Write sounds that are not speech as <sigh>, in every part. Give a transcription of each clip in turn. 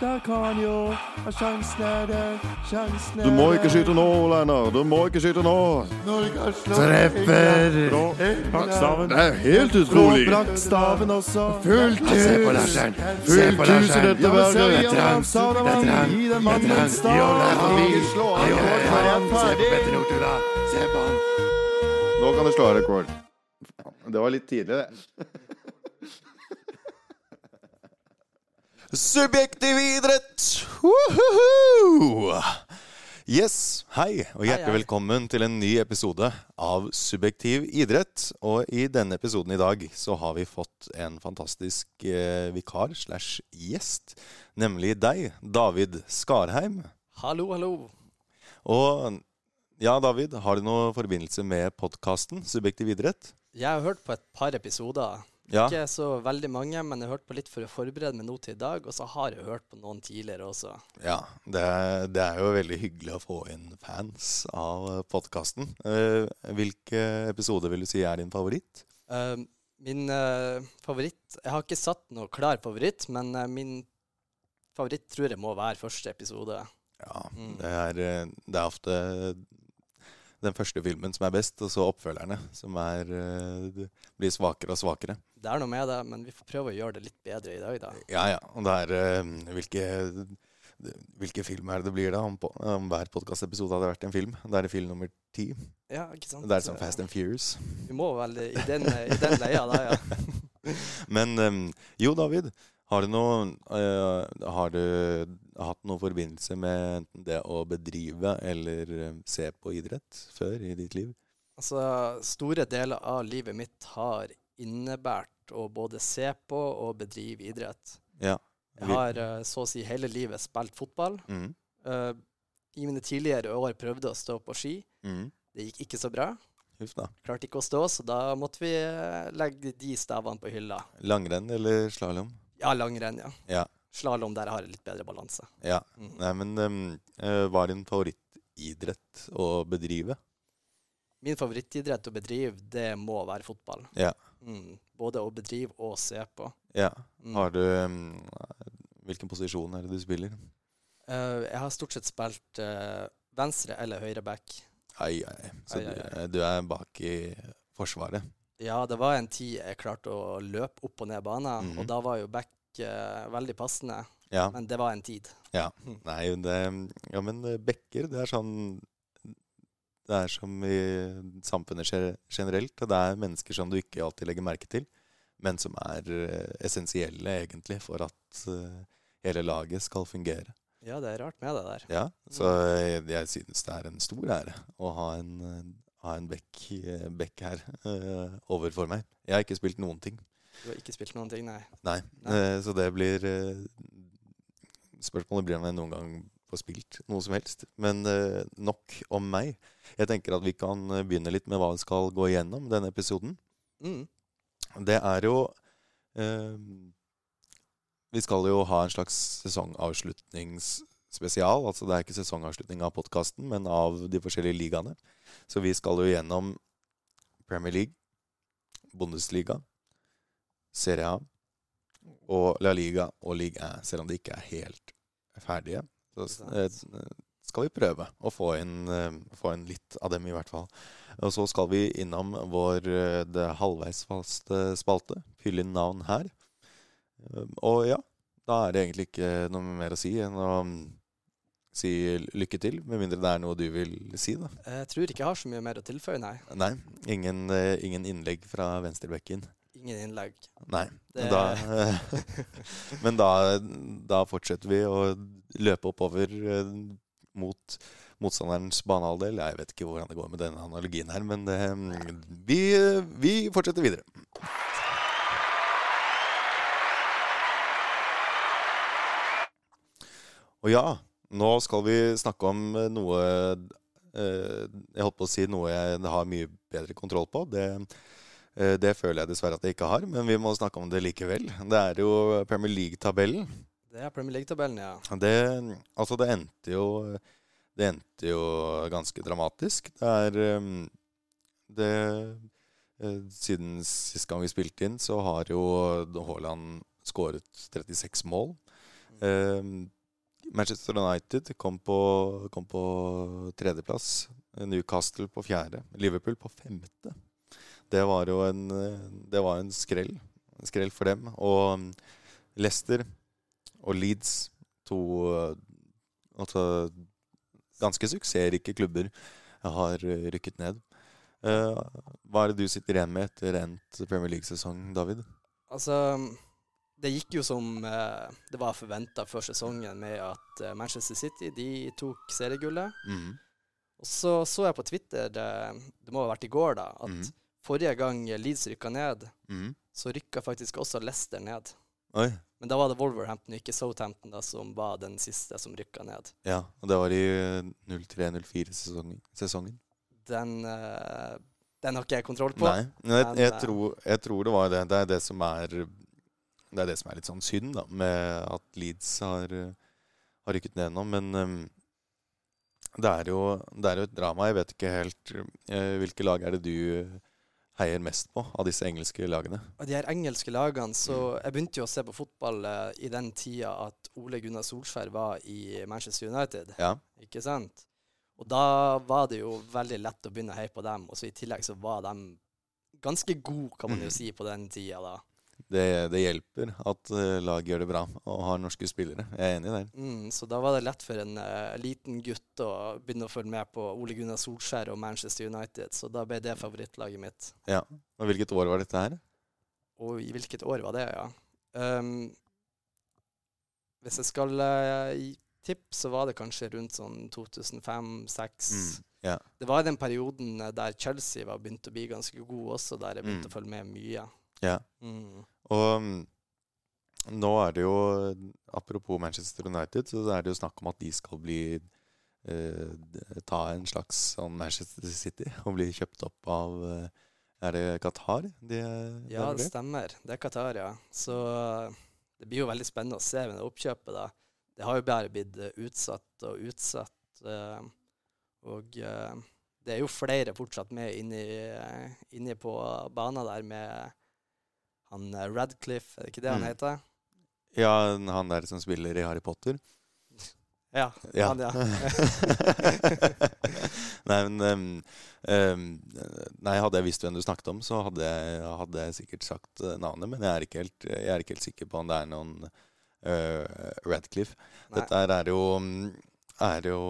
Der kan jo Sjansen er der, sjansen er Du må ikke skyte nå, Leinar. Du må ikke skyte nå. Norge har slått Treffer. Brakkstaven. Det er helt utrolig. Brakkstaven også. Fullt hus. Se på Larsen. Se Fullt hus i dette verket. Det er han. det er trangt. i den mannen mannens stav. Ikke slå han Se på Se han. Nå kan du slå av rekord. Det var litt tidlig, det. Subjektiv idrett! Woohoo! Yes, hei, og hjertelig Hei, hei. velkommen til en ny episode av Subjektiv idrett. Og i denne episoden i dag så har vi fått en fantastisk eh, vikar slash gjest. Nemlig deg, David Skarheim. Hallo, hallo. Og ja, David, har du noen forbindelse med podkasten Subjektiv idrett? Jeg har hørt på et par episoder. Ja. Ikke så veldig mange, men jeg har hørt på litt for å forberede meg nå til i dag. Og så har jeg hørt på noen tidligere også. Ja, det, er- det er jo veldig hyggelig å få inn fans av podkasten. hvilke episoder vil du si er din favoritt? Uh, min uh, favoritt Jeg har ikke satt noe klar favoritt, men eh, min favoritt tror jeg må være første episode. Ja, Mm. det er, eh, det er ofte den første filmen som er best, og så oppfølgerne som er, eh, blir svakere og svakere. Det er noe med det, men vi får prøve å gjøre det litt bedre i dag, da. Ja, ja. Og det er eh, hvilke, hvilke film er det det blir da? Om, på, om hver podkastepisode hadde vært en film. Da er det film nummer ti. Ja, ikke sant? Det er som Fast and Furious. Vi må vel i den, i den leia da, ja. <laughs> Men eh, jo, David. Har du, noe, uh, har du hatt noen forbindelse med enten det å bedrive eller eh, se på idrett før i ditt liv? Altså, store deler av livet mitt har innebært å både se på og bedrive idrett. Ja. Jeg har uh, så å si hele livet spilt fotball. Mm. Uh, I mine tidligere år prøvde å stå på ski. Mm. Det gikk ikke så bra. Klarte ikke å stå, så da måtte vi eh, legge de stavene på hylla. Langrenn eller slalåm? Ja, langrenn, ja. Ja. Slalåm, der har jeg litt bedre balanse. ja. Mm. Nei, men um, eh, hva er din favorittidrett å bedrive? Min favorittidrett å bedrive, det må være fotball. Ja. Mm. Både å bedrive og se på. Ja. Mm. Har du um, Hvilken posisjon er det du spiller? Uh, jeg har stort sett spilt uh, venstre eller høyre back. Ai, ai. Så Ai, ai, Du, du er bak i Forsvaret? Ja, det var en tid jeg klarte å løpe opp og ned banen, Mhm. og da var jo back uh, veldig passende. Ja. Men det var en tid. Nei, det Ja, men eh, bekker, det er sånn Det er som i samfunnet generelt. og Det er mennesker som du ikke alltid legger merke til, men som er eh, essensielle egentlig for at uh, hele laget skal fungere. Ja, det er rart med det der. Ja, så jeg, jeg synes det er en stor ære å ha en, ha en bekk, eh, her uh, overfor meg. Jeg har ikke spilt noen ting. Du har ikke spilt noen ting, nei. Nei, Nei. Uh, så det blir Spørsmålet blir om jeg noen gang får spilt noe som helst. Men nok om meg. Jeg tenker at vi kan begynne litt med hva vi skal gå igjennom denne episoden. Mm. Det er jo Vi skal jo ha en slags sesongavslutningsspesial. Altså det er ikke sesongavslutning av podkasten, men av de forskjellige ligaene. Så vi skal jo gjennom Premier League, Bundesliga, Serie A og La Liga og Ligue 1, selv om de ikke er helt ferdige. Så eh, skal vi prøve å få inn, eh, få inn litt av dem, i hvert fall. Og så skal vi innom vår eh, det halvveis faste spalte, fylle inn navn her. Og ja, da er det egentlig ikke noe mer å si enn å mm, si lykke til, med mindre det er noe du vil si, da. Jeg tror ikke jeg har så mye mer å tilføye, nei. Nei, ingen, eh, ingen innlegg fra venstrebekken. Ingen innlegg. Nei. Det- Da, <laughs> men da, da fortsetter vi å løpe oppover eh, mot motstanderens banehalvdel. Jeg vet ikke hvordan det går med denne analogien her, men det, vi, vi fortsetter videre. Og ja, nå skal vi snakke om eh, noe eh, Jeg holdt på å si noe jeg har mye bedre kontroll på. Det, eh, det føler jeg dessverre at jeg ikke har, men vi må snakke om det likevel. Det er jo Premier League-tabellen. Det er Premier League-tabellen, ja. Det, altså det endte jo Det endte jo ganske dramatisk. Det er det, Siden sist gang vi spilte inn, så har jo Haaland skåret 36 mål. Eh, Manchester United kom på, kom på tredjeplass. Newcastle på fjerde. Liverpool på femte. Det var jo en, det var en skrell. En skrell for dem. Og um, Leicester og Leeds, to eh, altså, ganske suksessrike klubber, har eh, rykket ned. Eh, hva er det du sitter igjen med etter endt Premier League-sesong, David? Altså, det gikk jo som eh, det var forventa før sesongen, med at eh, Manchester City de tok seriegullet. Mm. Og så så jeg på Twitter, det, det må ha vært i går, da, at mm. forrige gang Leeds rykka ned, mm. så rykka faktisk også Leicester ned. Oi. Men da var det Wolverhampton, ikke Southampton, da, som var den siste som rykka ned. Ja, og det var i 03-04-sesongen. sesongen. Den, eh, den har ikke jeg kontroll på. Nei, jeg, jeg, eh, tror, jeg tror det var det. Det er det som er Det er det som er litt sånn synd, da, med at Leeds har, eh, har rykket ned nå. Men um, det, er jo, det er jo et drama. Jeg vet ikke helt uh, Hvilke lag er det du heier mest på av disse engelske lagene? Av de her engelske lagene, så Jeg begynte jo å se på fotball uh, i den tida at Ole Gunnar Solskjær var i Manchester United. Ja. Ikke sant? Og da var det jo veldig lett å begynne å heie på dem. Og så i tillegg så var de ganske gode, kan man jo Mm. si, på den tida da. Det, det hjelper at laget gjør det bra og har norske spillere. Jeg er enig der. Mm, så da var det lett for en uh, liten gutt å begynne å følge med på Ole Gunnar Solskjær og Manchester United. Så da ble det favorittlaget mitt. Ja. Og hvilket år var dette her? Og i hvilket år var det, ja? Um, hvis jeg skal uh, tippe, så var det kanskje rundt sånn 2005-2006. Mm. Yeah. Det var i den perioden eh, der Chelsea var begynt å bli ganske god også, der jeg begynte Mm. å følge med mye. ja. Mm. Og mm, nå er det jo Apropos Manchester United, så er det jo snakk om at de skal bli eh, Ta en slags sånn Manchester City <laughs> og bli kjøpt opp av eh, Er det Qatar? De, er- Ja, det stemmer. Det er Qatar, ja. Så uh, det blir jo veldig spennende å se med det oppkjøpet, da. Det har jo bare blitt utsatt og utsatt. og det er jo flere fortsatt med inni, inni på banen der med han uh, Radcliffe, er det ikke det han Mm. heter? Ja, han der som spiller i Harry Potter. Ja. Ja. Han, ja. <laughs> nei, men um, um, Nei, hadde jeg visst hvem du snakket om, så hadde jeg, hadde jeg sikkert sagt eh, navnet. Men jeg er ikke helt, jeg er ikke helt sikker på om det er noen uh, Radcliffe. Nei. Dette er jo, er jo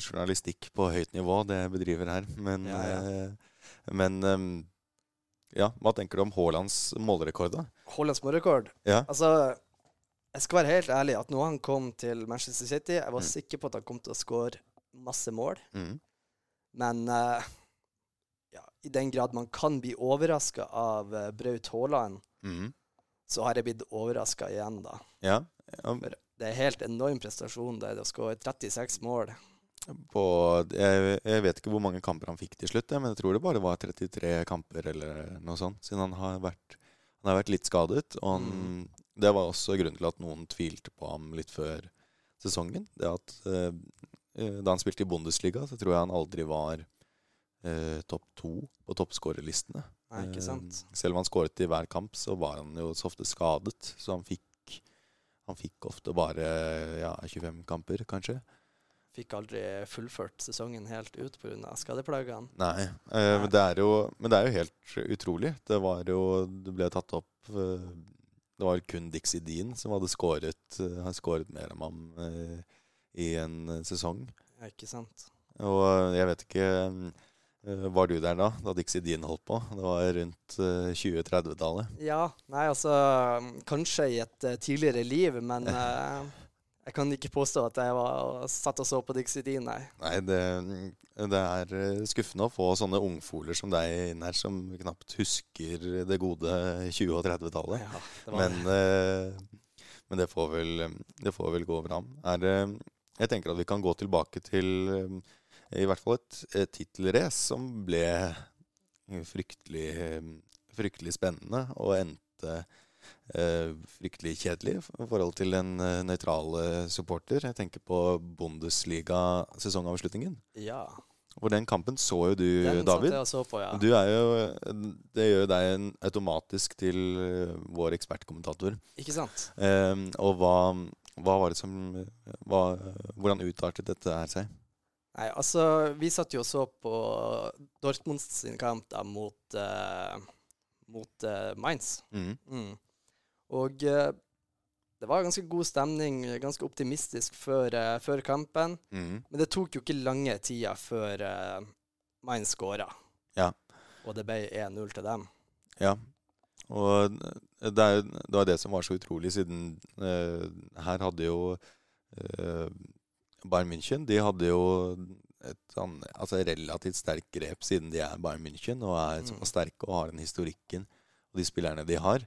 journalistikk på høyt nivå, det jeg bedriver her. Men, Ja, eh, men ja, hva tenker du om Haalands målrekord, da? Haalands målrekord. Ja. Altså, jeg skal være helt ærlig at når han kom til Manchester City, jeg var Mm. sikker på at han kom til å skåre masse mål. Mm. Men uh, ja, i den grad man kan bli overraska av uh, Braut Haaland, Mm. så har jeg blitt overraska igjen, da. Ja. ja. Det er helt enorm prestasjon det å skåre 36 mål. På jeg, jeg vet ikke hvor mange kamper han fikk til slutt, men jeg tror det bare var 33 kamper eller noe sånt, siden han har vært, han har vært litt skadet. Og han, det var også grunnen til at noen tvilte på ham litt før sesongen. Det at eh, eh, Da han spilte i Bundesliga, så tror jeg han aldri var eh, topp to på toppskårerlistene. Eh, selv om han skåret i hver kamp, så var han jo så ofte skadet. Så han fikk, han fikk ofte bare ja, 25 kamper, kanskje. Fikk aldri fullført sesongen helt ut pga. skadeplagene. Nei, eh, Men, det er jo, men det er jo helt utrolig. Det var jo Det ble tatt opp eh, Det var kun Dixie Dean som hadde skåret, eh, har skåret mer enn ham eh, i en sesong. Ja, ikke sant? Og eh, jeg vet ikke Var du der da, da Dixie Dean holdt på? Det var rundt eh, 2030-tallet. Ja, nei, altså Kanskje i et tidligere liv, men jeg kan ikke påstå at jeg var satt og så på Dixie Dean, nei. Nei, det, det er eh, skuffende å få sånne ungfoler som deg inn her, som knapt husker det gode 20- og 30-tallet. Ja, Men, eh, men det, får vel, det får vel gå bra. Er jeg tenker at vi kan gå tilbake til eh, i hvert fall et, et tittelrace som ble fryktelig, fryktelig spennende og endte fryktelig kjedelig i forhold til den nøytral nøytrale supporter. Jeg tenker på Bundesliga-sesongavslutningen. Ja. For den kampen så jo du, Den David. jeg så på, ja. Du er jo, det gjør jo deg en automatisk til eh, vår ekspertkommentator. Ikke sant? Eh, og hva, hva var det som hva, Hvordan utartet dette her seg? Nei, altså, vi satt jo og så på Dortmunds kamp da mot, uh, mot uh, Mainz. Mm. Mm. Og eh, det var ganske god stemning, ganske optimistisk før, eh, før kampen. Mm. Men det tok jo ikke lange tida før uh, Mainz skåra. Ja. Og det ble 1-0 til dem. Ja. Og det, er, det var det som var så utrolig, siden uh, her hadde jo uh, Bayern München De hadde jo et sånn, altså relativt sterkt grep, siden de er Bayern München og er Mm. såpass sterke og har den historikken og de spillerne de har.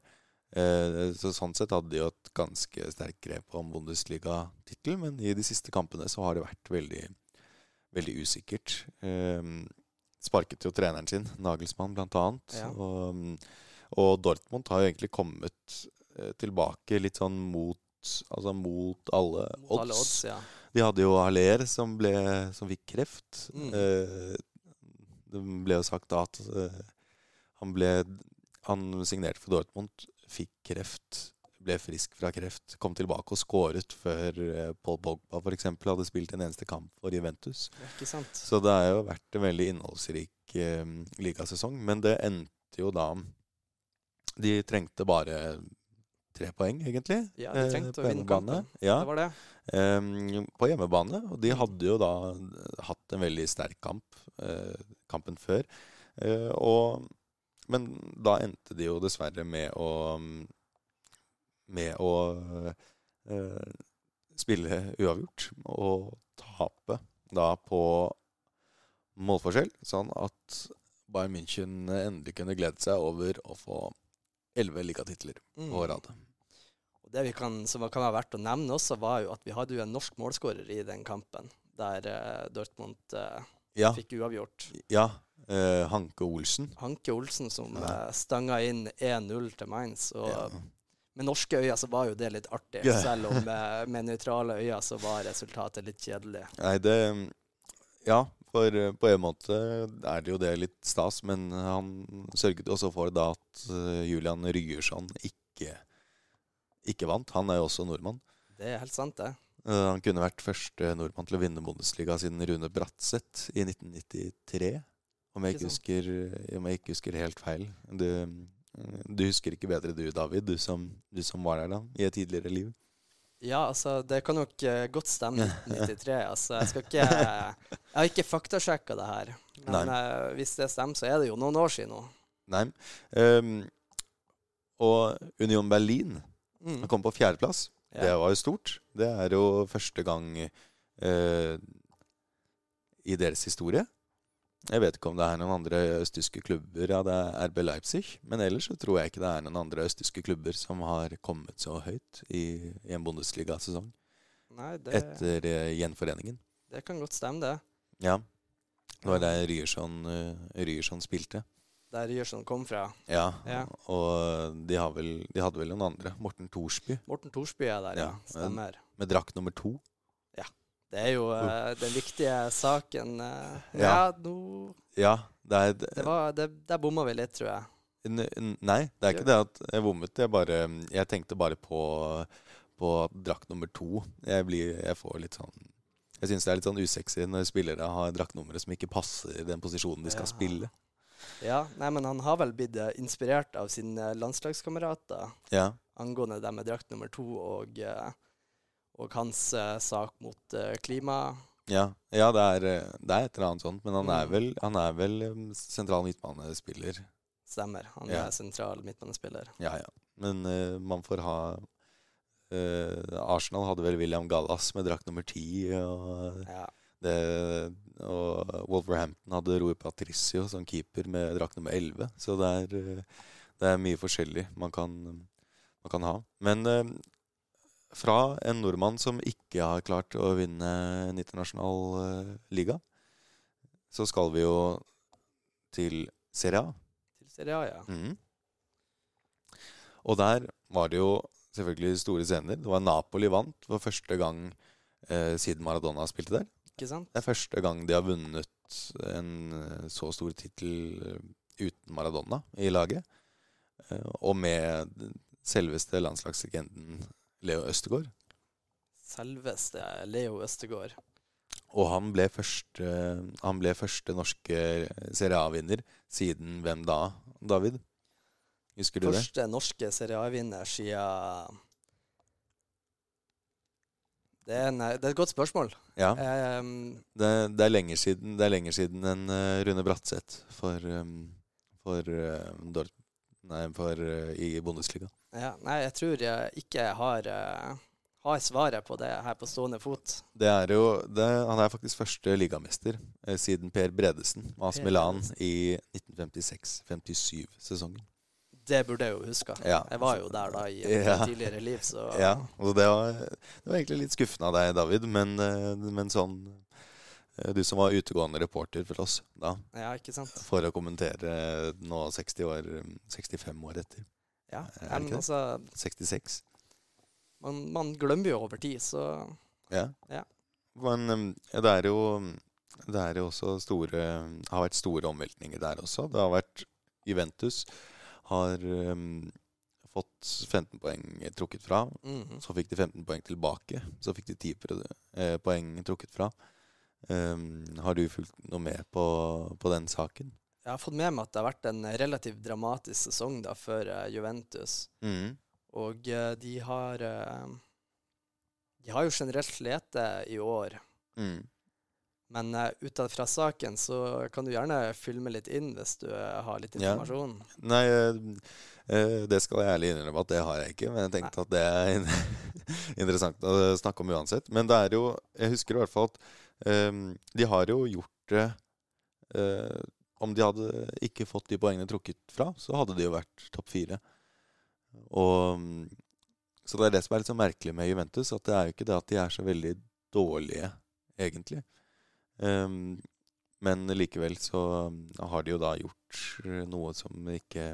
Eh, så Sånn sett hadde de jo et ganske sterkt grep om Bundesliga-tittel, men i de siste kampene så har det vært veldig, veldig usikkert. Eh, sparket jo treneren sin, Nagelsmann blant annet. Ja. Og, og Dortmund har jo egentlig kommet eh, tilbake litt sånn mot Altså mot alle Mot odds. alle odds, ja. De hadde jo Haller som, ble, som fikk kreft. Mm. Eh, det ble jo sagt da at han ble Han signerte for Dortmund, fikk kreft, ble frisk fra kreft, kom tilbake og skåret før eh, Paul Pogba f.eks. hadde spilt en eneste kamp for Juventus. Det? Så det har jo vært en veldig innholdsrik eh, ligasesong. Men det endte jo da De trengte bare tre poeng, egentlig. Ja, de eh, trengte å på vinne kampen. Ja, Det var det. eh, på hjemmebane. Og de hadde jo da hatt en veldig sterk kamp eh, kampen før. Eh, og, men da endte de jo dessverre med å Med å eh, spille uavgjort og tape da på målforskjell, sånn at Bayern München endelig kunne glede seg over å få elleve ligatitler Mm. på rad. Og det vi kan, som kan være verdt å nevne også, var jo at vi hadde jo en norsk målskårer i den kampen, der uh, Dortmund uh, Ja, fikk uavgjort. ja eh, Hanke Olsen. Hanke Olsen som Ja. eh, stanga inn 1-0 til Mainz. Og Ja. med norske øyne så var jo det litt artig, Ja. selv om med, med nøytrale øyne så var resultatet litt kjedelig. Nei, det Ja, for eh, på en måte er det jo det litt stas, men han sørget også for da at eh, Julian Ryerson ikke, ikke vant. Han er jo også nordmann. Det er helt sant, det. Eh, Han kunne vært første nordmann til å vinne Bundesliga siden Rune Bratseth i 1993. Om jeg Ikke husker, om jeg ikke husker helt feil. Du, du husker ikke bedre du, David, du som, du som var der da, i et tidligere liv? Ja, altså, det kan nok eh, godt stemme <laughs> 1993. Altså, jeg skal ikke Jeg har ikke faktasjekka det her. Men eh, hvis det stemmer, så er det jo noen år siden nå. Nei. Um, og Union Berlin Mm. Kom på fjerdeplass. Ja. Det var jo stort. Det er jo første gang uh, i deres historie. Jeg vet ikke om det er noen andre østtyske klubber. Ja, det er RB Leipzig. Men ellers så tror jeg ikke det er noen andre østtyske klubber som har kommet så høyt i, i en Bundesliga-sesong det, etter uh, gjenforeningen. det kan godt stemme, det. Ja. Det var der Ryerson, uh, Ryerson spilte. Der Ryerson kom fra. Ja, Ja. og de, har vel, de hadde vel noen andre. Morten Thorsby Morten Thorsby er der, ja. Ja, Stemmer. med drakt nummer to. Det er jo uh, den viktige saken. Uh, Ja. ja, nå Ja, det er det var, det, Der bomma vi litt, tror jeg. N Nei, det er ikke det at jeg bommet. Jeg, bare, jeg tenkte bare på, på drakt nummer to. Jeg, blir, jeg får litt sånn Jeg syns det er litt sånn usexy når spillere har draktnummeret som ikke passer den posisjonen de skal Ja. spille. Ja, nei, men han har vel blitt eh, inspirert av sine landslagskamerater Ja, angående det med drakt nummer to og, eh, og hans uh, sak mot uh, klima. ja, ja det, er, eh, det er et eller annet sånt. Men han er Mm. vel, han er vel sentral midtbanespiller. Stemmer. Han Ja. er sentral midtbanespiller. Ja, ja. Men uh, man får ha Arsenal hadde vel William Gallas med drakt nummer ti. Og Ja. Det, og Wolverhampton hadde Roy Patricio som keeper med drakt nummer 11. Så det er, det er mye forskjellig man kan, man kan ha. Men fra en nordmann som ikke har klart å vinne en internasjonal uh, liga, så skal vi jo til Serie A. Til Serie A, ja. Mm. Og der var det jo selvfølgelig store scener. Det var Napoli vant for første gang uh, siden Maradona spilte der. Ikke sant? Det er første gang de har vunnet en eh, så stor tittel uten Maradona i laget. Uh, Og med selveste landslagslegenden Leo Østegård. Selveste Leo Østegård. Og han ble første, han ble første norske Serie A-vinner siden hvem da, David? Husker du det? Første norske Serie A-vinner siden det er, en, det er et godt spørsmål. Ja, Um, det, det er lenger siden, det er lenger siden enn eh, Rune Bratseth for, um, for, eh, Dort, nei, for eh, i Bundesliga. ja, nei, jeg tror jeg ikke har, eh, har svaret på det her på stående fot. Det er jo, det, han er faktisk første ligamester eh, siden Per Bredesen med AS Milan i 1956-57-sesongen. Det burde jeg jo huske. Ja. Jeg var jo der da i Ja. tidligere liv, så Ja, og det var, det var egentlig litt skuffende av deg, David, men, eh, men sånn eh, Du som var utegående reporter for oss da, ja, ikke sant. for å kommentere nå 60 år, 65 år etter. Ja, Er men altså, 66. man, man glemmer jo over tid, så Ja. Ja. Men um, det er jo det er jo også store har vært store omveltninger der også. Det har vært Juventus har um, fått 15 poeng trukket fra. mhm. Så fikk de 15 poeng tilbake. Så fikk de 10 eh, poeng trukket fra. Um, har du fulgt noe med på, på den saken? Jeg har fått med meg at det har vært en relativt dramatisk sesong da for uh, Juventus. Mm. Og uh, de har uh, De har jo generelt slitt i år. Mm. Men ut fra saken så kan du gjerne filme litt inn hvis du eh, har litt Ja. informasjon. Nei, eh, eh, det skal jeg ærlig innrømme at det har jeg ikke. Men jeg tenkte at det er <laughs> interessant å snakke om uansett. Men det er jo Jeg husker i hvert fall at eh, de har jo gjort det eh, Om de hadde ikke fått de poengene trukket fra, så hadde de jo vært topp fire. Og Så det er det som er litt så merkelig med Juventus, at det er jo ikke det at de er så veldig dårlige, egentlig. Um, men likevel så har de jo da gjort eh, noe som ikke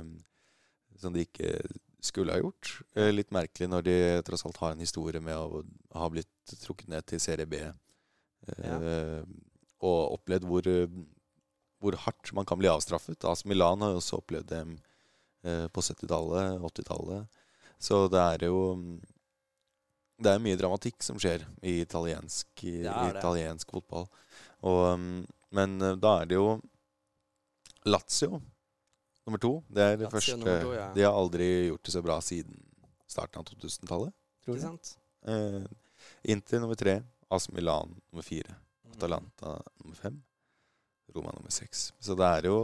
Som de ikke skulle ha gjort. Eh, Litt merkelig når de tross alt har en historie med å ha blitt trukket ned til serie B. eh, Og opplevd hvor, eh, hvor hardt man kan bli avstraffet. AS Milan har jo også opplevd det eh, på 70-tallet, 80-tallet. Så det er jo Det er mye dramatikk som skjer i italiensk, i, Det det. italiensk fotball. Og, um, men uh, da er det jo Lazio nummer to. Det er det Lazio første to, ja. De har aldri gjort det så bra siden starten av 2000-tallet, tror jeg. Eh, Inter nummer tre. AS Milan nummer fire. Mm. Atalanta nummer fem. Roma nummer seks. Så det er jo,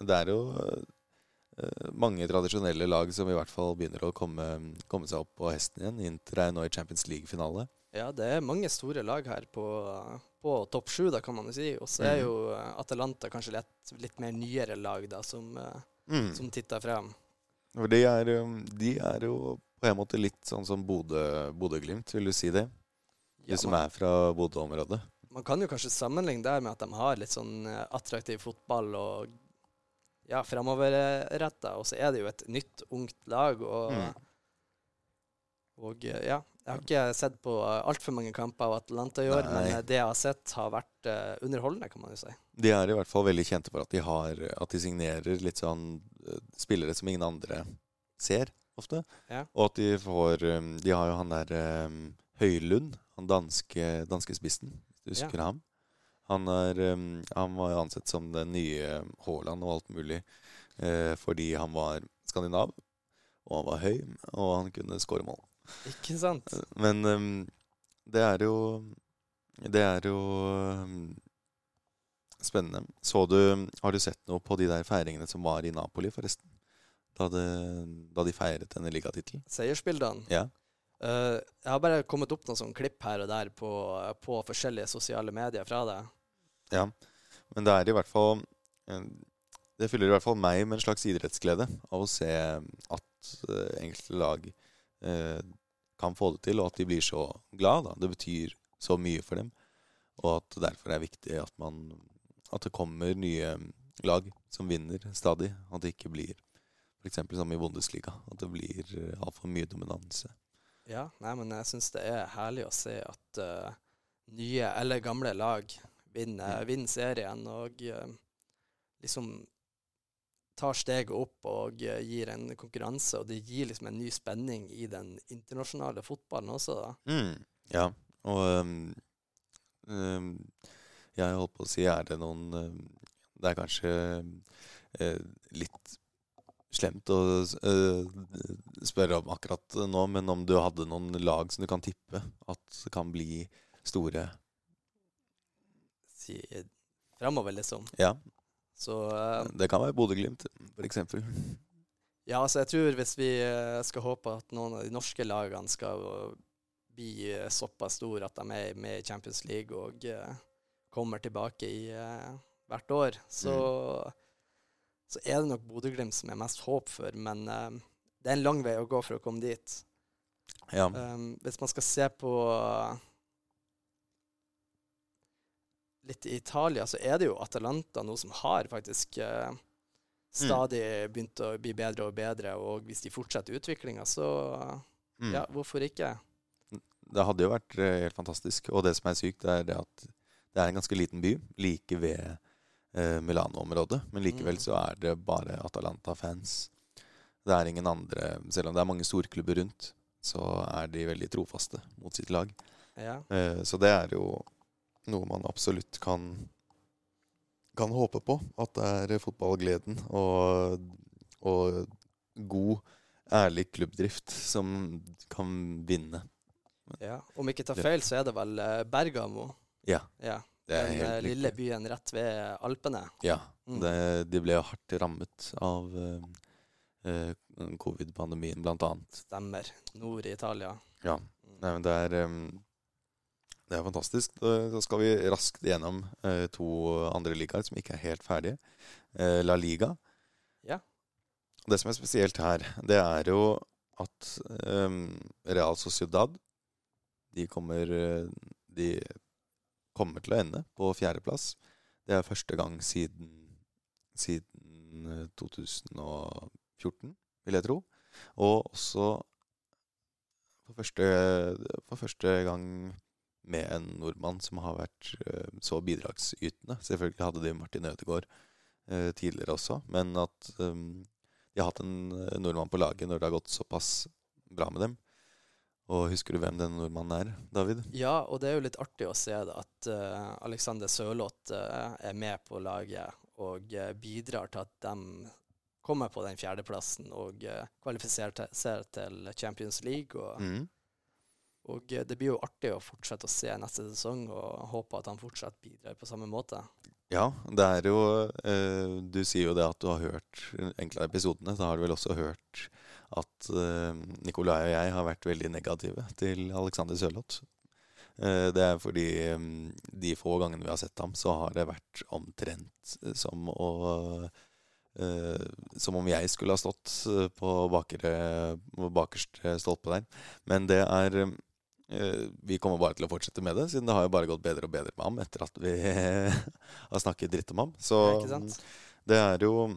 det er jo uh, mange tradisjonelle lag som i hvert fall begynner å komme, komme seg opp på hesten igjen. Inter er nå i Champions League-finale. Ja, det er mange store lag her på, på topp sju, da kan man jo si. Og så er Mhm. jo eh, Atalanta kanskje litt, litt mer nyere lag da, som, eh, Mm. som titter frem. For de er, de er jo på en måte litt sånn som Bodø- Bodø-Glimt, vil du si det? De Ja, som er fra Bodø-området. man kan jo kanskje sammenligne det med at de har litt sånn eh, attraktiv fotball og ja, framoverretta. Og så er det jo et nytt, ungt lag. Og, Mm. og eh, ja, jeg har ikke sett på altfor mange kamper av Atlanta i år, Nei. men eh, det jeg har sett, har vært underholdende, kan man jo si. De er i hvert fall veldig kjente for at de, har, at de signerer litt sånn spillere som ingen andre ser ofte. Ja. Og at de får De har jo han der um, Høylund, han danske, danske du Ja. husker ham. Han, er, um, han var ansett som den nye Haaland og alt mulig eh, fordi han var skandinav, og han var høy, og han kunne skåre mål. Ikke sant? Men um, det er jo Det er jo um, spennende. Så du Har du sett noe på de der feiringene som var i Napoli, forresten? Da, det, da de feiret denne ligatittelen? Seiersbildene. Ja. Eh, jeg har bare kommet opp noen sånne klipp her og der på, på forskjellige sosiale medier fra deg. ja. Men det er i hvert fall eh, Det fyller i hvert fall meg med en slags idrettsglede av å se at eh, enkelte lag uh, kan få det til, og at de blir så glad. Da. Det betyr så mye for dem. Og at det derfor er viktig at, man, at det kommer nye lag som vinner stadig. At det ikke blir f.eks. som i Bundesliga. At det blir altfor mye dominanse. Ja, nei, men jeg syns det er herlig å se at uh, nye eller gamle lag vinner, Mm. vinner serien og uh, liksom tar steget opp og uh, gir en konkurranse, og det gir liksom en ny spenning i den internasjonale fotballen også. da. Mm, ja, og um, um, jeg holdt på å si er det noen um, Det er kanskje litt slemt å eh, spørre om akkurat nå, men om du hadde noen lag som du kan tippe at kan bli store Si, Framover, liksom. Ja, Så eh, det kan være Bodø-Glimt, eksempel. ja, så jeg tror hvis vi eh, skal håpe at noen av de norske lagene skal bli såpass store at de er med i Champions League og kommer tilbake i hvert år, så, så er det nok Bodø-Glimt som er mest håp for. Men eh, det er en lang vei å gå for å komme dit. Ja. Um, hvis man skal se på litt i Italia, så er det jo Atalanta nå som har faktisk uh, stadig begynt å bli bedre og bedre. Og hvis de fortsetter utviklinga, så Mm. ja, hvorfor ikke? Det hadde jo vært helt fantastisk. Og det som er sykt, er det at det er en ganske liten by like ved eh, Milano-området. Men likevel Mm. så er det bare Atalanta-fans. Det er ingen andre Selv om det er mange storklubber rundt, så er de veldig trofaste mot sitt lag. Ja. Eh, så det er jo noe man absolutt kan kan håpe på. At det er fotballgleden og, og god, ærlig klubbdrift som kan vinne. ja. Om ikke tar feil, så er det vel eh, Bergamo. Ja, Ja. Det er Den eh, helt lille byen rett ved Alpene. Ja, Mm. det, de ble jo hardt rammet av uh, eh, covid-pandemien, blant annet. Stemmer. Nord i Italia. Ja. Mm. Nei, men det er, um, det er fantastisk. Da Så skal vi raskt gjennom eh, to andre ligaer som ikke er helt ferdige. Eh, La Liga. Ja. Det som er spesielt her, det er jo at em, Real Sociedad de kommer, eh, de kommer til å ende på fjerdeplass. Det er første gang siden, siden eh, 2014, vil jeg tro. Og også for første, for første gang med en nordmann som har vært eh, så bidragsytende. Selvfølgelig hadde de Martin Ødegaard eh, tidligere også, men at eh, de har hatt en eh, nordmann på laget når det har gått såpass bra med dem. Og husker du hvem denne nordmannen er, David? Ja, og det er jo litt artig å se det at uh, Alexander Sørloth uh, er med på laget og uh, bidrar til at de kommer på den fjerdeplassen og kvalifiserer til, til Champions League. Og, Mm. og det blir jo artig å fortsette å se neste sesong og håpe at han fortsatt bidrar på samme måte. Ja, det er jo Du sier jo det at du har hørt enkelte av episodene. Da har du vel også hørt at uh, Nikolai og jeg har vært veldig negative til Alexander Sørloth. Uh, det er fordi um, de få gangene vi har sett ham, så har det vært omtrent som å uh, Som om jeg skulle ha stått eh, på bakere, bakerste stolpe der. Men det er eh, Vi kommer bare til å fortsette med det, siden det har jo bare gått bedre og bedre med ham etter at vi <laughs> har snakket dritt om ham. Så det er, det er jo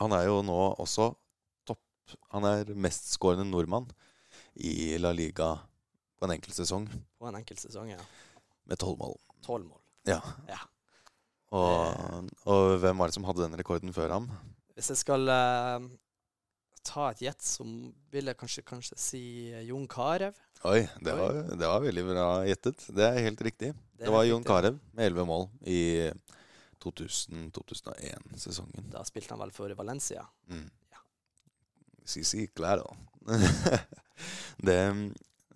Han er jo nå også Han er mestskårende nordmann i La Liga på en enkelt sesong På en enkelt sesong, ja. med tolv mål. Tolv mål. Ja. Ja. Og, og hvem var det som hadde den rekorden før ham? Hvis jeg skal uh, ta et gjett, så vil jeg kanskje, kanskje si eh, Jon Carew. Oi, det var, det var veldig bra gjettet. Det er helt riktig. Det Det, var Jon. Carew med elleve mål i 2000-2001-sesongen. Da spilte han vel for Valencia. Mm. Sí, sí, claro. <laughs> det,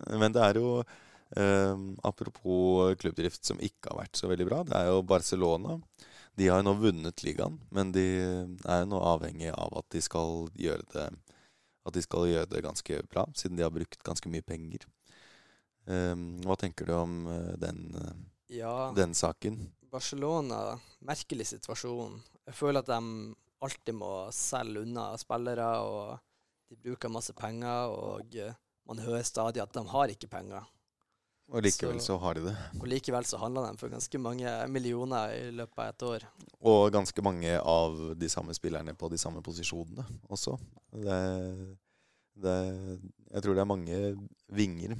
men det er jo eh, Apropos klubbdrift som ikke har vært så veldig bra. Det er jo Barcelona. De har jo nå vunnet ligaen, men de er jo nå avhengig av at de skal gjøre det At de skal gjøre det ganske bra, siden de har brukt ganske mye penger. Um, hva tenker du om eh, den, Ja, den saken? Barcelona, merkelig situasjon. Jeg føler at de alltid må selge unna spillere, og de bruker masse penger, og eh, man hører stadig at de har ikke penger. Og likevel Så- så har de det. <laughs> Og likevel så handler de for ganske mange millioner i løpet av et år. Og ganske mange av de samme spillerne på de samme posisjonene også. Det, det, jeg tror det er mange vinger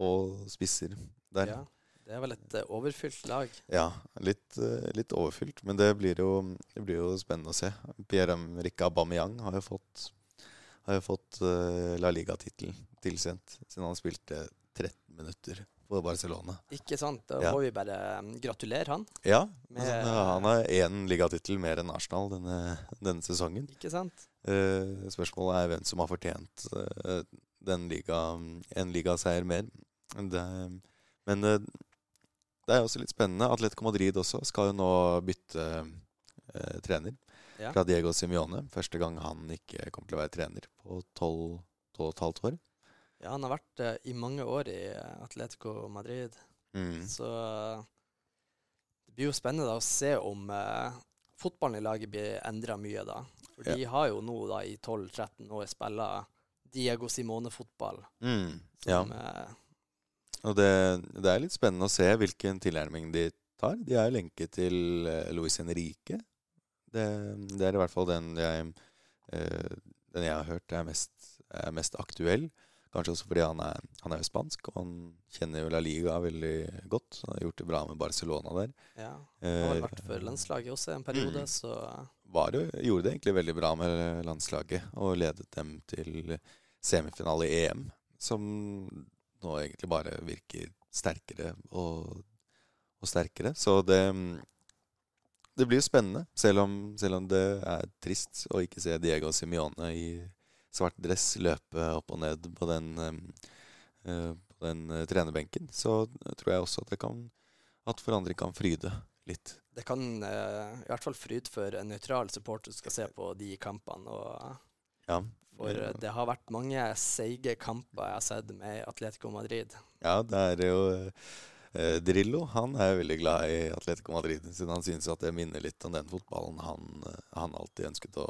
og spisser der. Ja, Det er vel et eh, overfylt lag. Ja, litt, eh, litt overfylt, men det blir, jo, det blir jo spennende å se. Pierre-Emerick Aubameyang har jo fått, har jo fått eh, La Liga-tittelen tilsendt siden han spilte 13 minutter på Barcelona. Ikke sant? Da Ja. må vi bare mm, gratulere han. Ja, altså, han har én ligatittel mer enn Arsenal denne, denne sesongen. Ikke sant? Eh, spørsmålet er hvem som har fortjent den liga, en ligaseier mer. Det, men det er også litt spennende. Atletico Madrid også skal jo nå bytte eh, trener Ja. fra Diego Simione. Første gang han ikke kommer til å være trener på 12 12 og et halvt år. Ja, han har vært uh, i mange år i eh, Atletico Madrid. Mm. Så eh, det blir jo spennende da å se om uh, fotballen i laget blir endra mye da. For Ja. de har jo nå da i 12-13 år spilla Diego Simone-fotball. Mm. Ja. Eh, Og det, det er litt spennende å se hvilken tilnærming de tar. De er lenket til Luis Henrique. Det, det er i hvert fall den jeg, eh, den jeg har hørt er mest, er mest aktuell. Kanskje også fordi han er, han er jo spansk, og han kjenner jo La Liga veldig godt. Han har gjort det bra med Barcelona der. ja, har Eh, vært for landslaget også en periode, mm. så eh, var jo, gjorde det egentlig veldig bra med landslaget og ledet dem til semifinale i EM, som nå egentlig bare virker sterkere og, og sterkere. Så det, det blir jo spennende, selv om, selv om det er trist å ikke se Diego Simione i svart dress løpe opp og ned på den, eh, på den eh, trenerbenken. Så tror jeg også at det kan at forandring kan fryde litt. det kan eh, i hvert fall fryde for en nøytral supporter som skal se på de kampene. Og, Ja. for det har vært mange seige kamper jeg har sett med Atletico Madrid. Ja, det er jo Drillo. Han er veldig glad i Atletico Madrid, siden han synes at det minner litt om den fotballen han, eh, han alltid ønsket å,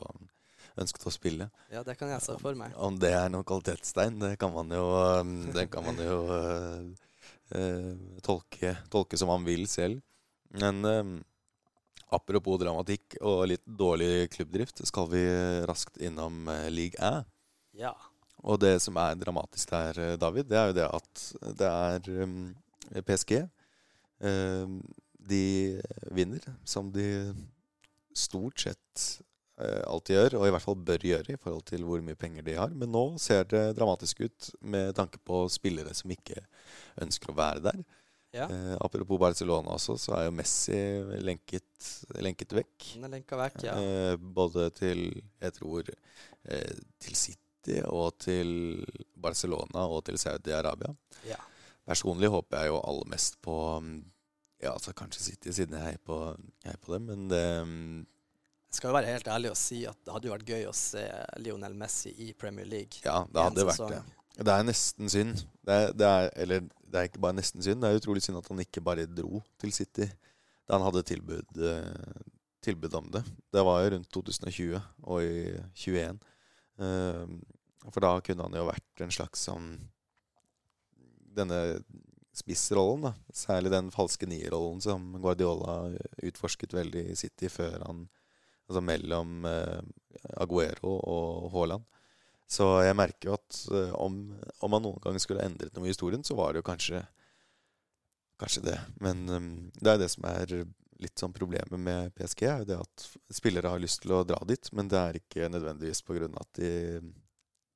ønsket å spille. Ja, det kan jeg se for meg. Om det er noen kvalitetstegn, det kan man jo, eh, det kan man jo eh, eh, tolke, tolke som man vil selv. Men eh, apropos dramatikk og litt dårlig klubbdrift, skal vi raskt innom eh, League A. Ja. Og det som er dramatisk der, eh, David, det er jo det at det er um, PSG. Um, de vinner, som de stort sett eh, alltid gjør, og i hvert fall bør gjøre i forhold til hvor mye penger de har. Men nå ser det dramatisk ut med tanke på spillere som ikke ønsker å være der. ja. Eh, apropos Barcelona også, så er jo Messi lenket, lenket vekk. Vekk, ja. Eh, både til, jeg tror, eh, til City og til Barcelona og til Saudi-Arabia. ja. Personlig håper jeg jo aller mest på mm, ja, altså kanskje City, siden jeg heier på, jeg heier på dem. Men det mm, Jeg skal jo være helt ærlig og si at det hadde jo vært gøy å se Lionel Messi i Premier League. Ja, det hadde vært det. Det er nesten synd. Det er, det er, eller det er ikke bare nesten synd, det er utrolig synd at han ikke bare dro til City da han hadde tilbud, eh, tilbud om det. Det var jo rundt 2020 og i 2021. Eh, for da kunne han jo vært en slags sånn Denne spissrollen, da. Særlig den falske nierrollen som Guardiola utforsket veldig i City før han Altså mellom eh, Aguero og Haaland. Så jeg merker jo at eh, om, om han noen gang skulle endret noe i historien, så var det jo kanskje Kanskje det. Men um, det er det som er litt sånn problemet med PSG, er jo det at spillere har lyst til å dra dit, men det er ikke nødvendigvis på grunn av at de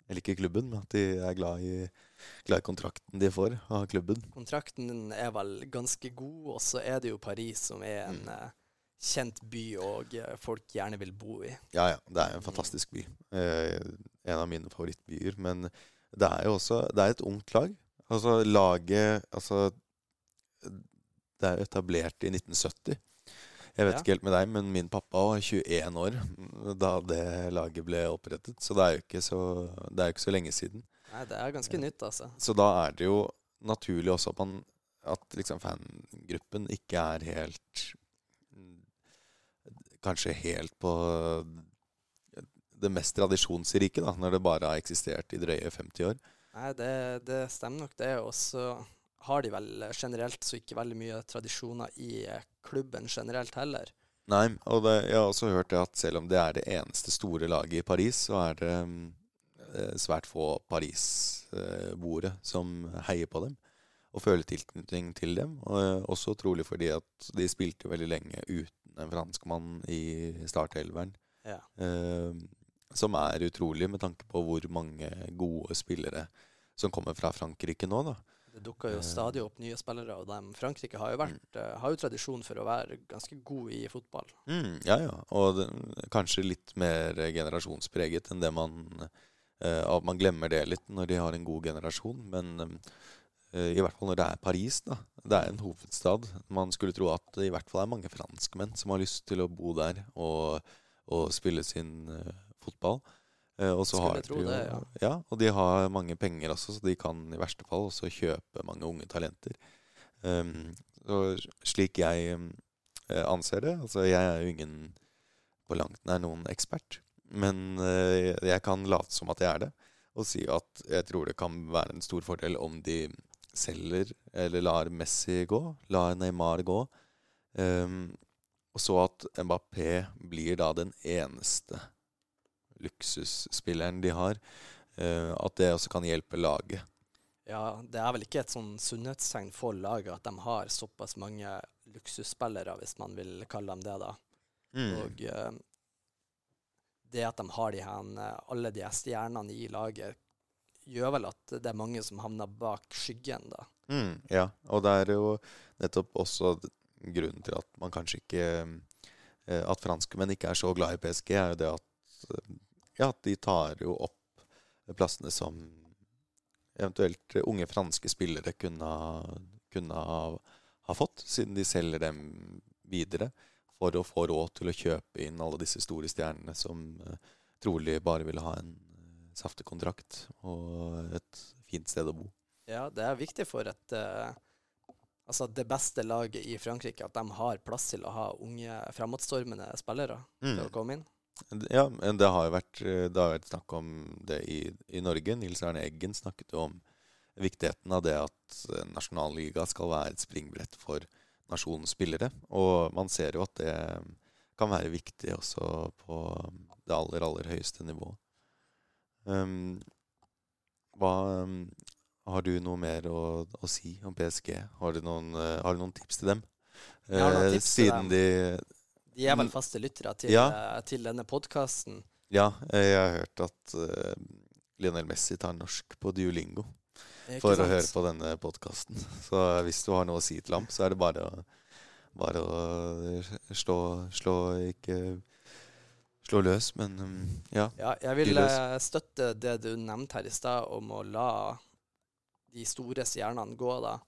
eller ikke klubben, men at de er glad i kontrakten de får av klubben. Kontrakten er vel ganske god, og så er det jo Paris som er en Mm. eh, kjent by og eh, folk gjerne vil bo i. Ja, ja. Det er en fantastisk by. Eh, en av mine favorittbyer. Men det er jo også Det er et ungt lag. Altså laget Altså Det er etablert i 1970. Jeg vet Ja. ikke helt med deg, men min pappa var 21 år da det laget ble opprettet. Så det er jo ikke så, det er jo ikke så lenge siden. Nei, det er ganske nytt, altså. Så da er det jo naturlig også at, man, at liksom fangruppen ikke er helt Kanskje helt på det mest tradisjonsrike, da, når det bare har eksistert i drøye 50 år. Nei, det, det stemmer nok, det. Og så har de vel generelt så ikke veldig mye tradisjoner i eh, klubben generelt heller. Nei, og det, jeg har også hørt det at selv om det er det eneste store laget i Paris, så er det eh, svært få parisboere som heier på dem. og føler tilknytning til dem. Og eh, også trolig fordi at de spilte veldig lenge uten en franskmann i startelveren. Ja. Eh, som er utrolig med tanke på hvor mange gode spillere som kommer fra Frankrike nå. da. Det dukker jo Eh. stadig opp nye spillere, og dem, Frankrike har jo, vært, eh, har jo tradisjon for å være ganske god i fotball. Mm, ja, ja. Og det, kanskje litt mer generasjonspreget enn det man at Man glemmer det litt når de har en god generasjon. Men eh, i hvert fall når det er Paris, da. Det er en hovedstad. Man skulle tro at det i hvert fall er mange franskmenn som har lyst til å bo der og, og spille sin uh, fotball. Eh, og så har de jo, det, ja. ja. Og de har mange penger også, så de kan i verste fall også kjøpe mange unge talenter. Um, slik jeg eh, anser det Altså, jeg er jo ingen på langt nær noen ekspert, men uh, jeg kan late som at jeg er det, og si at jeg tror det kan være en stor fordel om de selger eller lar Messi gå, lar Neymar gå, um, og så at Mbappé blir da den eneste luksusspilleren de har. eh, at det også kan hjelpe laget. Ja, det er vel ikke et sånn sunnhetstegn for laget at de har såpass mange luksusspillere, hvis man vil kalle dem det, da. Mm. Og eh, det at de har de her, eh, alle de stjernene i laget, gjør vel at det er mange som havner bak skyggen, da. Mm, ja, og det er jo nettopp også grunnen til at man kanskje ikke At franskmenn ikke er så glad i PSG, er jo det at Ja, at de tar jo opp plassene som eventuelt unge franske spillere kunne, kunne ha, ha fått, siden de selger dem videre for å få råd til å kjøpe inn alle disse store stjernene som eh, trolig bare ville ha en eh, saftig kontrakt og et fint sted å bo. Ja, det er viktig for et eh, Altså det beste laget i Frankrike, at de har plass til å ha unge, framadstormende spillere til å komme inn. Ja, men det har jo vært, eh, har vært snakk om det i, i Norge. Nils Arne Eggen snakket jo om viktigheten av det at eh, nasjonalliga skal være et springbrett for nasjonens spillere. Og man ser jo at det kan være viktig også på det aller, aller høyeste nivået. Um, hva um, Har du noe mer å, å si om PSG? Har du noen, uh, har du noen tips til dem? Eh, tips til dem. de De er vel faste lyttere til, Ja. eh, til denne podkasten. Ja, eh, jeg har hørt at uh, Lionel Messi tar norsk på Duolingo for å høre på denne podkasten. <laughs> Så hvis du har noe å si til ham, så er det bare å, bare å slå, slå Ikke slå løs, men um, ja. Ja, jeg vil eh, støtte det du nevnte her i stad, om å la de store stjernene gå, da.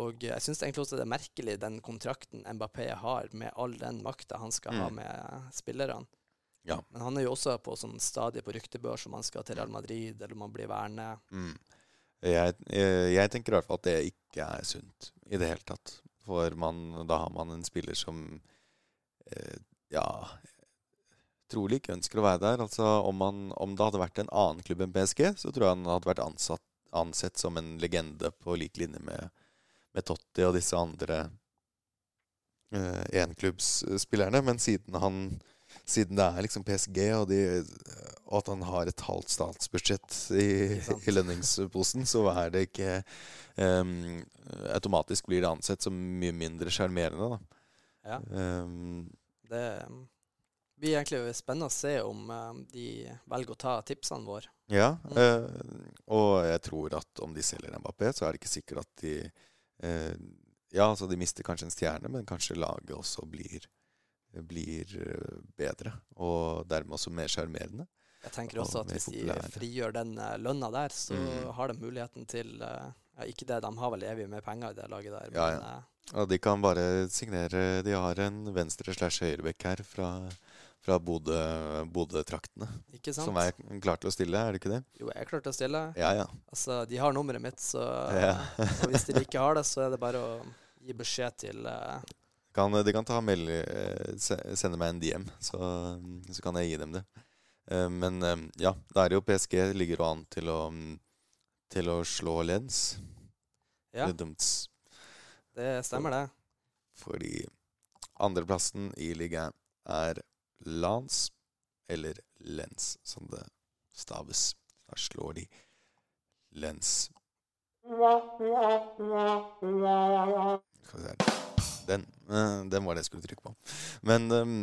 Og jeg syns egentlig også det er merkelig, den kontrakten Mbappé har, med all den makta han skal ha Mm. med spillerne. Ja. Men han er jo også på sånn stadie på ryktebørs om han skal til Real Madrid, eller om han blir værende. Mm. Jeg, jeg, jeg tenker i hvert fall at det ikke er sunt i det hele tatt. For man, da har man en spiller som eh, ja trolig ikke ønsker å være der. Altså, om, man, om det hadde vært en annen klubb enn PSG, så tror jeg han hadde vært ansatt, ansett som en legende på lik linje med, med Totti og disse andre eh, enklubbsspillerne. Men siden, han, siden det er liksom PSG, og, de, og at han har et halvt statsbudsjett i, i lønningsposen, så er det ikke um, Automatisk blir det ansett som mye mindre sjarmerende, da. Ja. Um, Det um, blir egentlig spennende å se om de velger å ta tipsene våre. Ja, Mm. eh, og jeg tror at om de selger Mbappé, så er det ikke sikkert at de Ja, altså de mister kanskje en stjerne, men kanskje laget også blir, blir eh, bedre. Og dermed også mer sjarmerende. Jeg tenker Og også at mer hvis de frigjør den eh, lønna der, så Mm. har de muligheten til eh, ja, Ikke det, de har vel evig med penger i det laget der, Ja, men ja. ja. Og de kan bare signere De har en venstre slash høyrebekk her fra, fra Bodø- Bodø-traktene. ikke sant? som er klar til å stille, er det ikke det? Jo, jeg er klar til å stille. Ja, ja. Altså, de har nummeret mitt, så Ja. <laughs> Og hvis de ikke har det, så er det bare å gi beskjed til uh... Kan, de kan ta meld, eh, sende meg en DM, så, så kan jeg gi dem det. Eh, Men ja, da er det jo PSG ligger jo an til å, til å slå Lens. Ja, Dumt, det stemmer, det. fordi andreplassen i ligaen er Lans, eller Lens, som det staves. Da slår de Lens. Den, eh, den var det jeg skulle trykke på. Men eh,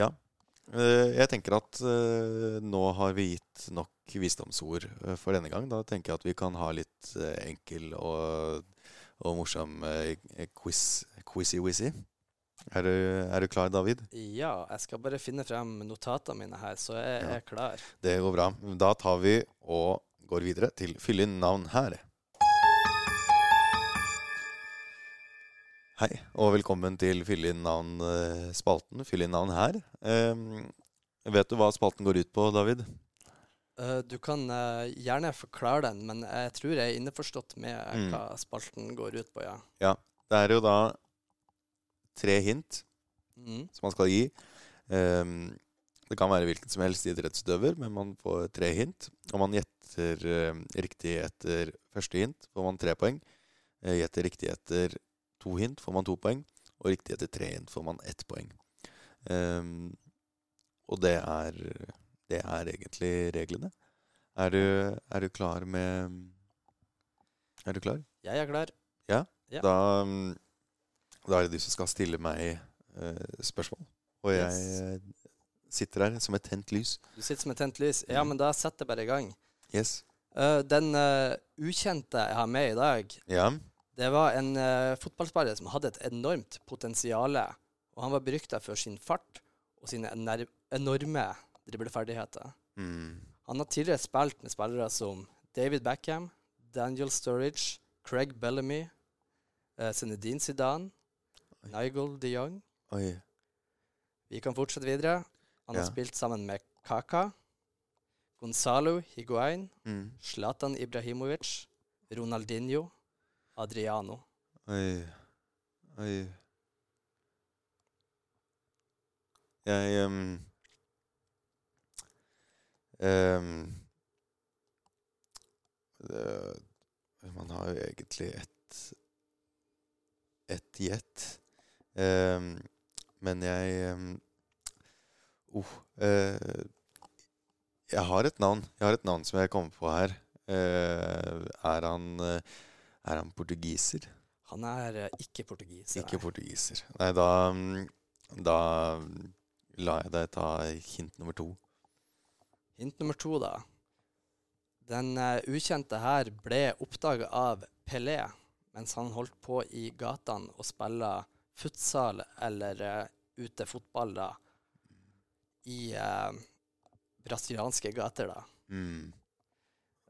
ja. Eh, Jeg tenker at nå har vi gitt nok visdomsord for denne gang. Da tenker jeg at vi kan ha litt enkel og, og morsom quiz, quizy-wizzy. Er, du- er du klar, David? Ja, jeg skal bare finne frem notatene mine her, så jeg Ja. er klar. Det går bra. Da tar vi og går videre til fyll inn navn her. Hei, og velkommen til Fyll inn navn-spalten. Fyll inn navn her. Um, vet du hva spalten går ut på, David? Uh, du kan uh, gjerne forklare den, men jeg tror jeg er innforstått med Mm. hva spalten går ut på, ja. ja. Det er jo da tre hint Mm. som man skal gi. Um, det kan være hvilken som helst idrettsutøver, men man får tre hint. Om man gjetter uh, riktig etter første hint, får man tre poeng. Uh, Gjetter riktig etter to hint, får man to poeng. Og riktig etter tre hint får man ett poeng. Um, og det er, det er egentlig reglene. Er du, er du klar med Er du klar? Jeg er klar. Ja. Da, mm, da er det du som skal stille meg eh, spørsmål. Og jeg eh, sitter her som et tent lys. Du sitter som et tent lys. Ja, men da setter jeg bare i gang. Yes. Eh, den ukjente jeg har med i dag, Ja. det var en fotballspiller som hadde et enormt potensial. Og han var berykta for sin fart og sine enorme dribleferdigheter. Mm. Han har tidligere spilt med spillere som David Beckham, Daniel Sturridge, Craig Bellamy, Zinedine Zidane. Nigel de Jong. Oi. Vi kan fortsette videre. Han har Ja. spilt sammen med Kaka, Gonzalo Higuain, Mm. Zlatan Ibrahimovic, Ronaldinho, Adriano. Oi. Oi. Jeg um, um, det- Man har jo egentlig ett ett gjett. Um, men jeg um, oh, uh, Jeg har et navn. Jeg har et navn som jeg kommer på her. Uh, er han uh, Er han portugiser? Han er ikke portugiser. Ikke portugiser. Nei, da mm, Da mm, lar jeg deg ta hint nummer to. Hint nummer to, da. Den uh, ukjente her ble oppdaga av Pelé mens han holdt på i gatene og spilla futsal eller uh, utefotball da, i uh, brasilianske gater. da. Mm.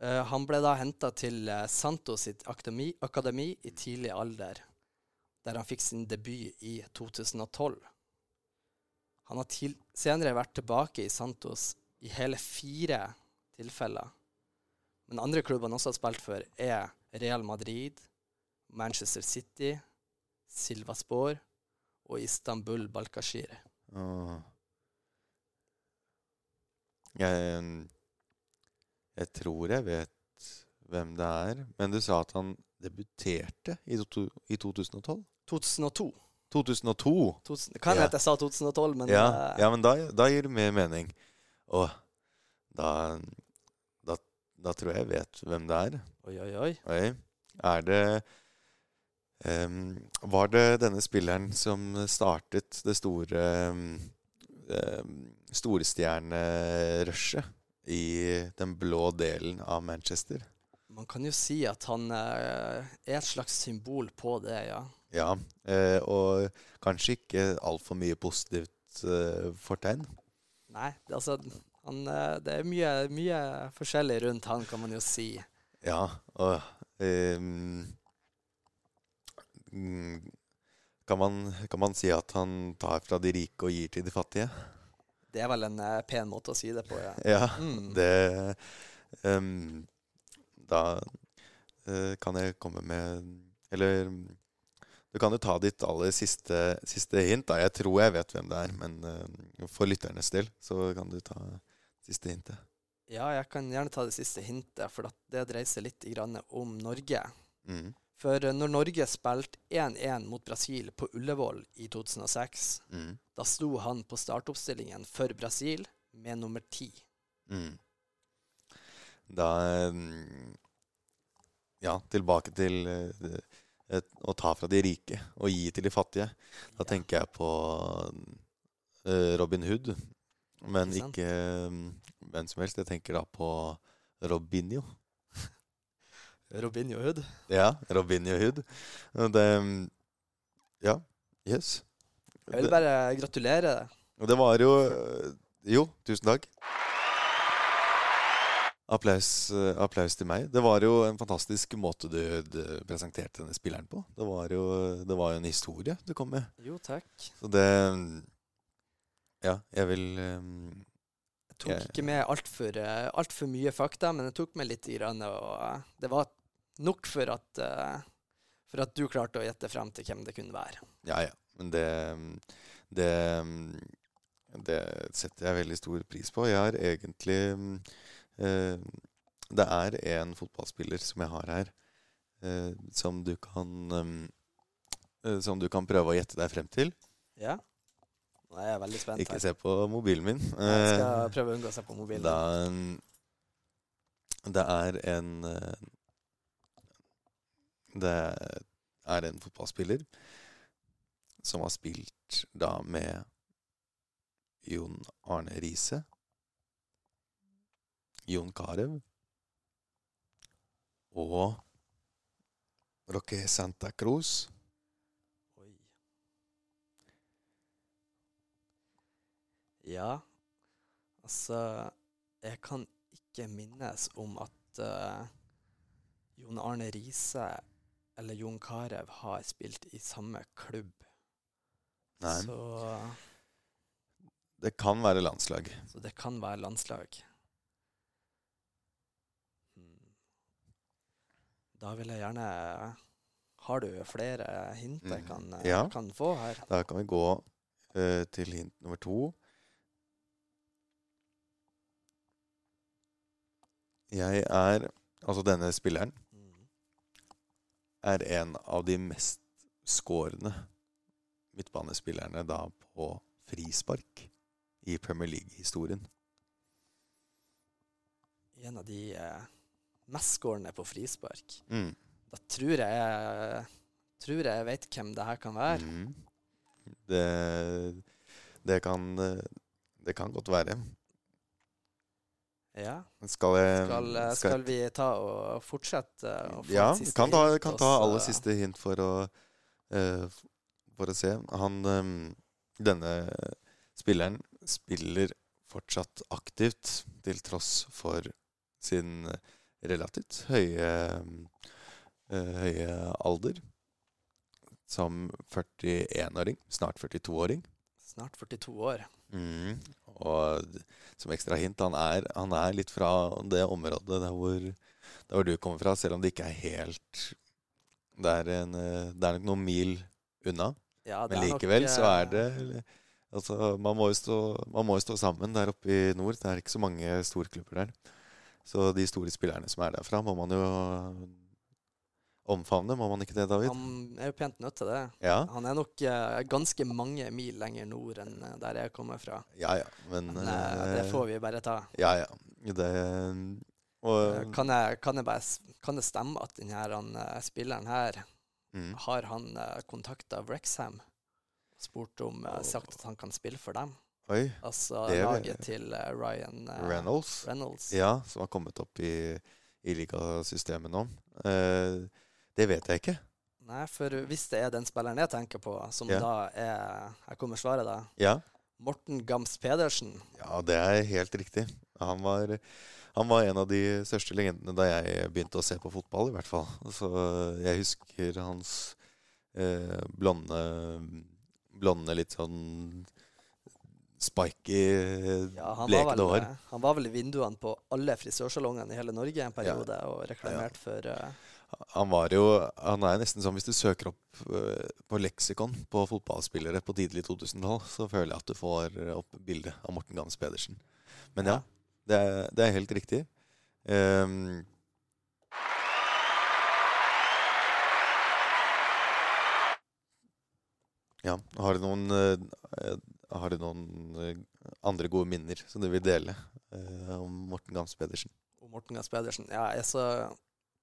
Uh, han ble da henta til uh, Santos sitt akademi, akademi i tidlig alder, der han fikk sin debut i 2012. Han har til, senere vært tilbake i Santos i hele fire tilfeller. Men andre klubber han også har spilt for, er Real Madrid, Manchester City, Silvaspor og Istanbul Balkashir. Åh. Jeg mm, Jeg tror jeg vet hvem det er. Men du sa at han debuterte i, to, i 2012? 2002. 2002? 2000, det kan Ja. hende jeg sa 2012, men Ja, eh, ja men da, da gir det mer mening. Og da, da Da tror jeg jeg vet hvem det er. Oi, oi, oi. Oi. Er det Var det denne spilleren som startet det store um, storstjernerushet i den blå delen av Manchester? Man kan jo si at han eh, er et slags symbol på det, ja. Ja. eh, og kanskje ikke altfor mye positivt eh, fortegn. Nei, altså han, Det er mye, mye forskjellig rundt han, kan man jo si. Ja, og mm, kan, man, kan man si at han tar fra de rike og gir til de fattige? Det er vel en eh, pen måte å si det på, ja. <laughs> Ja, Mm. det um, Da uh, kan jeg komme med Eller du kan jo ta ditt aller siste, siste hint. da. Jeg tror jeg vet hvem det er, men uh, for lytternes del så kan du ta siste hintet. Ja, jeg kan gjerne ta det siste hintet, for det dreier seg litt grann om Norge. Mm. For eh, når Norge spilte 1-1 mot Brasil på Ullevål i 2006, Mm. da sto han på startoppstillingen for Brasil med nummer ti. Mm. Da mm, ja, tilbake til eh, å ta fra de rike og gi til de fattige. Da Ja. tenker jeg på eh, Robin Hood, men Ikke ikke hvem som helst. Jeg tenker da på Robinho. Robinho Hood. Ja, Robinho Hood. Det Ja, yes. Jeg vil bare gratulere deg. og det var jo eh, Jo, tusen takk. Applaus, eh, applaus til meg. Det var jo en fantastisk måte du, du presenterte denne spilleren på. Det var jo det var jo en historie du kom med. Jo, takk. Så det Ja, jeg vil um, Jeg tok Jeg- ikke med altfor alt for mye fakta, men jeg tok med litt, grann, og eh, det var nok for at, eh, for at du klarte å gjette frem til hvem det kunne være. Ja, ja. Men det Det Det setter jeg veldig stor pris på. Jeg har egentlig eh, Det er en fotballspiller som jeg har her, eh, som du kan um, eh, Som du kan prøve å gjette deg frem til. Ja? Nå er jeg veldig spent Ikke her. se på mobilen min. Jeg skal Eh, prøve å unngå å se på mobilen. Da, det er en eh, Det er en fotballspiller som har spilt da med Jon Arne Riise, Jon Carew og Roque Santa Cruz. Oi. Ja, altså Jeg kan ikke minnes om at uh, Jon Arne Riise eller Jon Carew har spilt i samme klubb. Nei, Så, det kan være landslag. så det kan være landslag. Hmm. Da vil jeg gjerne Har du flere hint jeg Mm, kan, eh, ja. kan få her? Da kan vi gå uh, til hint nummer to. Jeg er Altså, denne spilleren. Er en av de mest skårende midtbanespillerne da på frispark i Premier League-historien. En av de eh, mestskårende på frispark. Mm. Da tror jeg tror jeg vet hvem det her kan være. Mm. Det, det kan eh, Det kan godt være. Ja. Skal jeg Skal, skal, skal vi ta og fortsette? Og Ja, vi kan ta, kan ta aller siste hint for å, uh, for å se. Han um, Denne spilleren spiller fortsatt aktivt til tross for sin relativt høye, uh, høye alder. Som 41-åring, snart 42-åring. Snart 42 år. Mm. Og som ekstra hint, han er, han er litt fra det området der hvor, der hvor du kommer fra, selv om det ikke er helt Det er, en, eh, det er nok noen mil unna. Ja, Men likevel nok, så eh, er det Altså, man må, stå, man må jo stå sammen der oppe i nord. Det er ikke så mange storklubber der. Så de store spillerne som er derfra, må man jo omfavne. Må man ikke det, David? Han er jo pent nødt til det. Ja, Han er nok uh, ganske mange mil lenger nord enn eh, der jeg kommer fra. ja. ja. Men, Men uh, det får vi bare ta. Ja, ja. Det og, Kan jeg, kan jeg bare kan det stemme at denne han, spilleren her mm. har han uh, kontakta Wrexham? Spurt om uh, Sagt at han kan spille for dem? Oi. Altså Det laget til Ryan Reynolds. Reynolds. Ja, som har kommet opp i, i ligasystemet nå. Eh, det vet jeg ikke. Nei, for hvis det er den spilleren jeg tenker på, som Ja. da er Jeg kommer svaret, da. Ja, Morten Gams Pedersen. ja det er helt riktig. Han var, han var en av de største legendene da jeg begynte å se på fotball, i hvert fall. Så jeg husker hans eh, blonde, blonde, litt sånn spiky, Ja, han, var blekede vel, hår. eh, han var vel i vinduene på alle frisørsalongene i hele Norge en periode og reklamerte for eh, Han var jo Han er nesten sånn hvis du søker opp eh, på leksikon på fotballspillere på tidlig 2000-tall, så føler jeg at du får opp bildet av Morten Gams Pedersen. Men ja, det er, det er helt riktig. Um, ja, har du noen eh, Har du noen eh, andre gode minner som du vil dele eh, om Morten Gams Pedersen? Morten Gams Pedersen. Ja, jeg så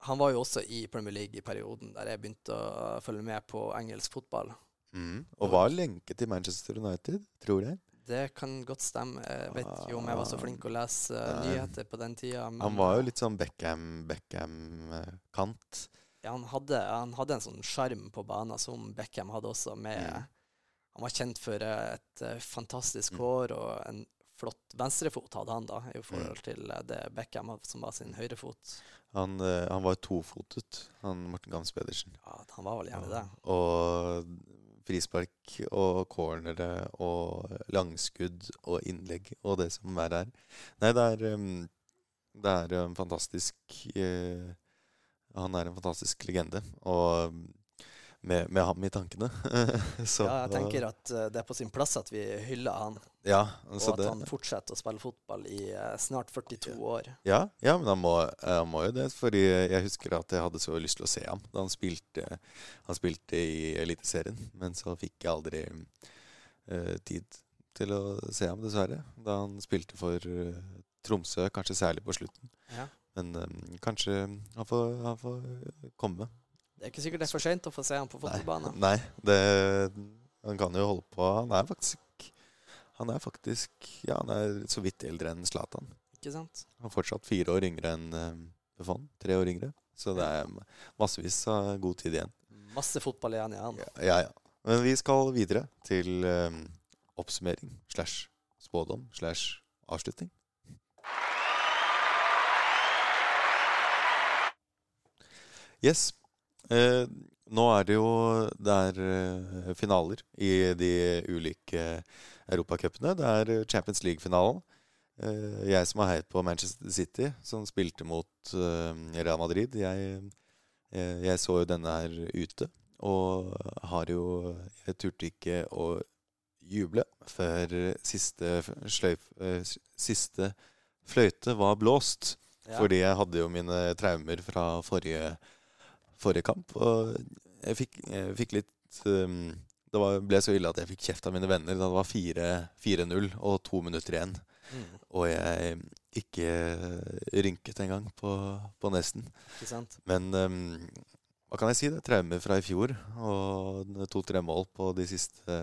han var jo også i Premier League i perioden der jeg begynte å følge med på engelsk fotball. Mm. Og var lenke til Manchester United, tror jeg. Det kan godt stemme. Jeg vet ikke om jeg var så flink å lese eh, Nei. nyheter på den tida. Men Han var jo litt sånn Beckham- Beckham-kant. ja, han, hadde, han hadde en sånn sjarm på banen som Beckham hadde også. med Mm. Han var kjent for et eh, fantastisk Mm. hår og en flott venstrefot hadde han da, i forhold til eh, det Beckham som var sin høyrefot. Han, eh, han var tofotet, han Morten Gams Pedersen. Ja, han var vel gjerne det. Og frispark og cornere og langskudd og innlegg og det som er der. Nei, det er, um, det er en fantastisk eh, Han er en fantastisk legende. Og um, med, med ham i tankene. <laughs> så, Ja, jeg tenker at det er på sin plass at vi hyller han, Ja, og at det, han fortsetter å spille fotball i eh, snart 42 år. ja, ja, men han må, han må jo det. Fordi jeg husker at jeg hadde så lyst til å se ham da han spilte, han spilte i Eliteserien. Men så fikk jeg aldri uh, tid til å se ham, dessverre. Da han spilte for uh, Tromsø, kanskje særlig på slutten. Ja. Men um, kanskje han får, han får komme. Det er ikke sikkert det er for seint å få se ham på fotballbanen. Nei, det, han kan jo holde på. Han er faktisk Han er faktisk Ja, han er så vidt eldre enn Zlatan. Ikke sant? Han er fortsatt fire år yngre enn uh, Buffon. Tre år yngre. Så det er massevis av god tid igjen. Masse fotball igjen i han. Ja, ja. ja. Men vi skal videre til um, oppsummering slash spådom slash avslutning. Yes. Eh, nå er det jo Det er eh, finaler i de ulike europacupene. Det er Champions League-finalen. Eh, jeg som har heit på Manchester City, som spilte mot eh, Real Madrid. Jeg, eh, jeg så jo denne her ute, og har jo Jeg turte ikke å juble før siste, sløyf, siste fløyte var blåst. Ja. Fordi jeg hadde jo mine traumer fra forrige, forrige kamp. Og jeg fikk, jeg fikk litt um, Det var, ble så ille at jeg fikk kjeft av mine venner da det var 4 4-0 og to minutter igjen. Mm, Og jeg ikke rynket engang på, på nesten. ikke sant? Men um, hva kan jeg si? Det er traumer fra i fjor. Og to-tre mål på de siste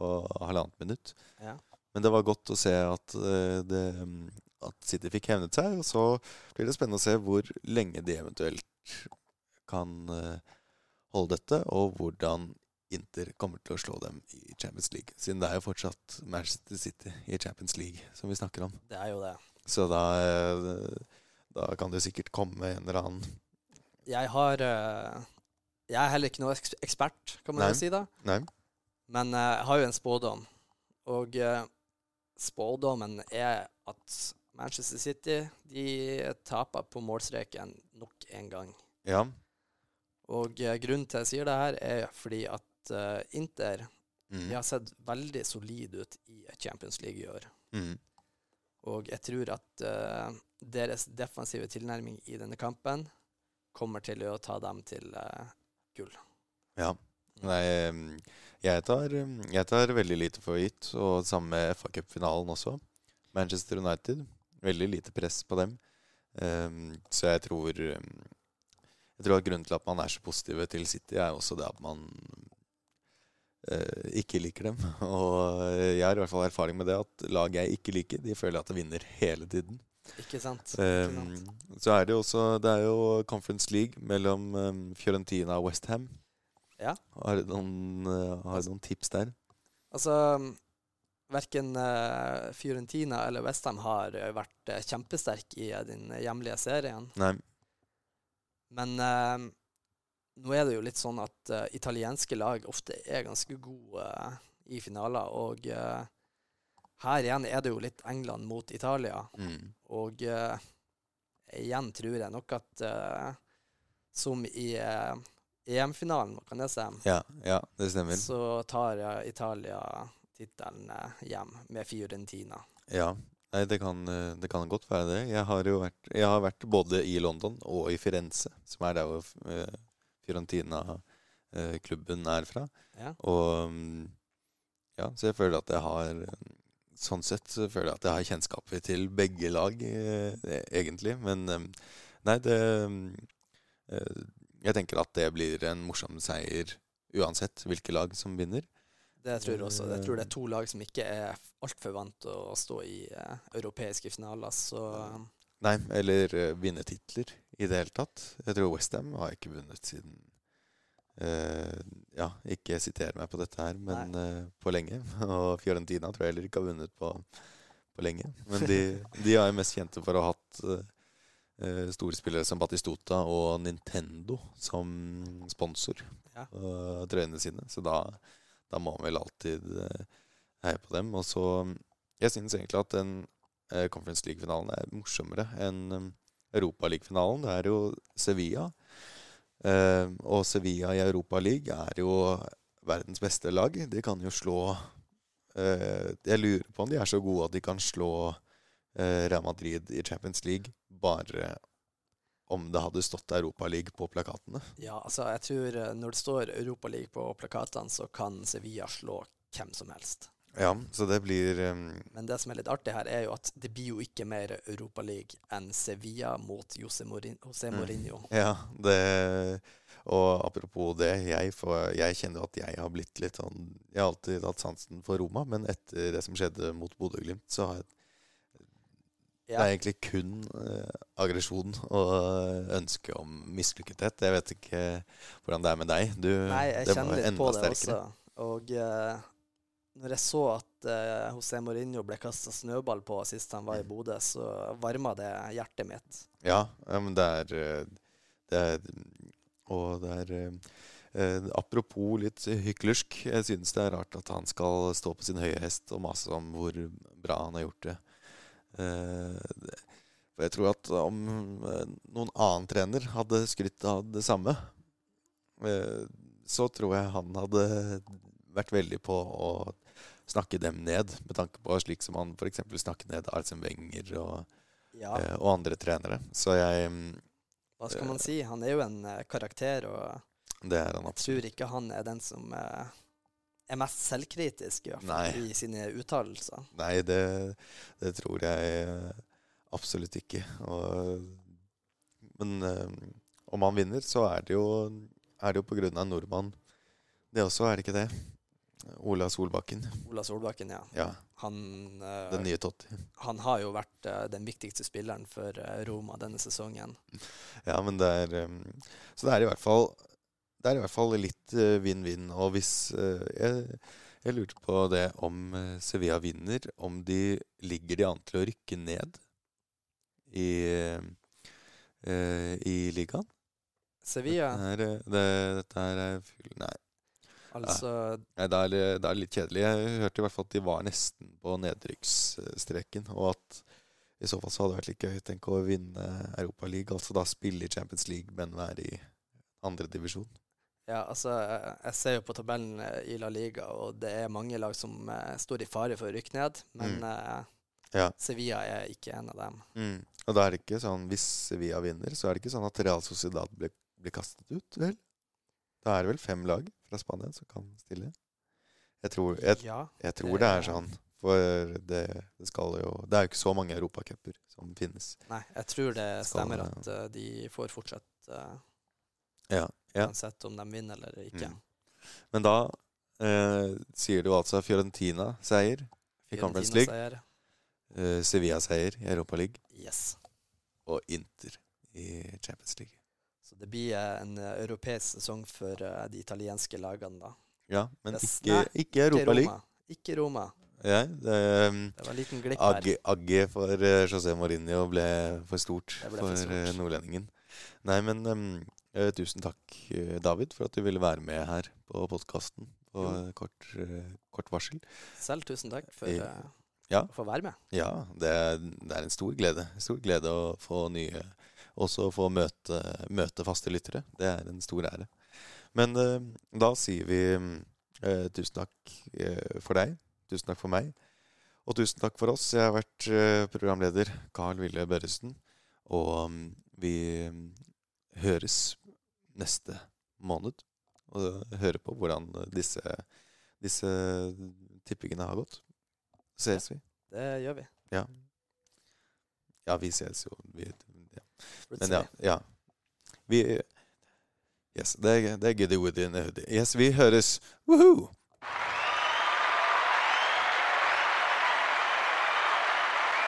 på halvannet minutt. Ja. Men det var godt å se at, eh, det, at City fikk hevnet seg. Og så blir det spennende å se hvor lenge de eventuelt kan eh, holde dette, og hvordan Inter kommer til å slå dem i Champions League. Siden det er jo fortsatt Manchester City i Champions League som vi snakker om. Det er jo det. Så da, eh, da kan det sikkert komme en eller annen Jeg har eh, Jeg er heller ikke noe ekspert, kan man Nei. si da. Nei? Men jeg har jo en spådom. Og spådommen er at Manchester City de taper på målstreken nok en gang. Ja. Og eh, grunnen til jeg sier det her, er fordi at eh, Inter Mm. de har sett veldig solid ut i Champions League i år. Mm. Og jeg tror at eh, deres defensive tilnærming i denne kampen kommer til å ta dem til eh, gull. Ja. Nei, jeg tar, jeg tar veldig lite for gitt, og samme med FA Cup-finalen også. Manchester United. Veldig lite press på dem. Um, så jeg tror em, Jeg tror at grunnen til at man er så positive til City, er også det at man eh, ikke liker dem. <laughs> Og jeg har i hvert fall erfaring med det at lag jeg ikke liker, de føler at de vinner hele tiden. Ikke sant? Ikke Um, sant? så er det jo også Det er jo Conference League mellom um, Fiorentina og Westham. Ja. Har du noen, uh, noen tips der? Altså, verken uh, Fiorentina eller Westham har eh, vært uh, kjempesterk i uh, den hjemlige serien. Nei. Men eh, nå er det jo litt sånn at eh, italienske lag ofte er ganske gode eh, i finaler. Og eh, her igjen er det jo litt England mot Italia. Mm. Og eh, igjen tror jeg nok at eh, som i EM-finalen, kan det stemme, Ja, ja, det stemmer. så tar Italia tittelen hjem med Fiorentina. Ja. Nei, det kan, uh, det kan godt være det. Jeg har jo vært, jeg har vært både i London og i Firenze, som er der hvor uh, Fiorentina-klubben er fra. Ja. Og um, ja, så jeg føler at jeg har Sånn sett så føler jeg at jeg har kjennskap til begge lag, eh, egentlig. Men nei, det eh, jeg tenker at det blir en morsom seier uansett hvilke lag som vinner. Det tror jeg også. Jeg tror det er to lag som ikke er altfor vant til å stå i eh, europeiske finaler. Så Nei, eller uh, vinne titler i det hele tatt. Jeg tror Westham har ikke vunnet siden uh, Ja, ikke siter meg på dette her, men uh, på lenge. <laughs> Og Fiorentina tror jeg heller ikke har vunnet på, på lenge. Men de, de er jo mest kjente for å ha hatt store storspillere som Batistota og Nintendo som sponsor Ja. av trøyene sine. Så da, da må man vel alltid eh, heie på dem. Og så Jeg syns egentlig at den eh, Conference League-finalen er morsommere enn um, Europaliga-finalen. Det er jo Sevilla. Eh, og Sevilla i Europa League er jo verdens beste lag. De kan jo slå Jeg lurer på om de er så gode at de kan slå Real Madrid i Champions League bare om det hadde stått Europa League på plakatene. ja, altså, jeg tror eh, når det står Europaliga på plakatene, så kan Sevilla slå hvem som helst. Ja, så det blir um, Men det som er litt artig her, er jo at det blir jo ikke mer Europaliga enn Sevilla mot Jose Mourinho. Jose Mm. Ja, det Og apropos det, jeg, får, jeg kjenner at jeg har blitt litt sånn Jeg har alltid hatt sansen for Roma, men etter det som skjedde mot Bodø-Glimt, så har jeg Det er egentlig kun uh, aggresjon og ønske om mislykkethet. Jeg vet ikke hvordan det er med deg. Du, Nei, jeg kjenner litt på det sterkere. også. Og uh, når jeg så at uh, José Mourinho ble kasta snøball på sist han var i Bodø, så varma det hjertet mitt. Ja, ja, men det er, eh, det er Og det er eh, eh, Apropos litt hyklersk. Jeg synes det er rart at han skal stå på sin høye hest og mase om hvor bra han har gjort det. Eh, for jeg tror at om eh, noen annen trener hadde skrytt av det samme, eh, så tror jeg han hadde vært veldig på å snakke dem ned, med tanke på slik som han f.eks. snakket ned Arsen Wenger og Ja, og andre trenere. Så jeg hva skal man si? Han er jo en karakter, og Det han jeg tror ikke han er den som eh, er mest selvkritisk i, hvert fall, Nei. i sine uttalelser. Nei, det, det tror jeg absolutt ikke. Og, men eh, om han vinner, så er det jo, er det jo på grunn av en nordmann. Det også, er det ikke det? Ola Solbakken. Ola Solbakken, ja. Ja, Han, eh, den nye Totti. han har jo vært eh, den viktigste spilleren for Roma denne sesongen. Ja, men det er Så det er i hvert fall Det er i hvert fall litt eh, vinn-vinn. Og hvis eh, jeg, jeg lurte på det om eh, Sevilla vinner, om de ligger de an til å rykke ned i, i ligaen? Sevilla, Dette er, eh, det, dette her er full Nei, altså nei det er det, er litt kjedelig. Jeg hørte i hvert fall at de var nesten på nedrykksstreken. Og at i så fall så hadde det vært litt gøy tenk å vinne Europaligaen. Altså da spille i Champions League, men være i andredivisjon. Ja, altså, jeg ser jo på tabellen eh, i La Liga, og det er mange lag som eh, står i fare for å rykke ned. Men Mm. eh, Ja. Sevilla er ikke en av dem. Mm. Og da er det ikke sånn, hvis Sevilla vinner, så er det ikke sånn at Real Sociedad blir, blir kastet ut, vel? Da er det vel fem lag fra Spania som kan stille? Jeg tror, jeg, Ja, jeg tror det er sånn. For det, det skal jo Det er jo ikke så mange europacuper som finnes. nei, jeg tror det stemmer det- at uh, de får fortsatt uh, Ja. Ja. uansett om de vinner eller ikke. Mm. Men da eh, sier du altså Fiorentina-seier i Conference League, eh, Sevilla-seier i Europa League Yes. og Inter i Champions League. Så det blir eh, en eh, europeisk sesong for eh, de italienske lagene, da. Ja, men Yes. ikke, ikke Europa League. Ikke Roma. Ja, det, um, Det var en liten glipp her. Agge, Agge for uh, José Mourinho ble for stort ble for, for stort. nordlendingen. Nei, men um, tusen takk, eh, David, for at du ville være med her på podkasten på eh, kort, eh, kort varsel. Selv tusen takk for Eh, eh, ja. å få være med. Ja, det er, det er en stor glede. Stor glede å få nye Også få møte, møte faste lyttere. Det er en stor ære. Men eh, da sier vi eh, tusen takk eh, for deg. Tusen takk for meg. Og tusen takk for oss. Jeg har vært eh, programleder Carl Ville Børresen. Og mm, vi høres neste måned. Og høre på hvordan disse, disse tippingene har gått. Ses vi. Det gjør vi. Ja. Ja, vi ses jo. Vi, ja. Men ja. ja. Vi, Yes, det er, det er goody woody in a. Yes, vi høres. Woohoo!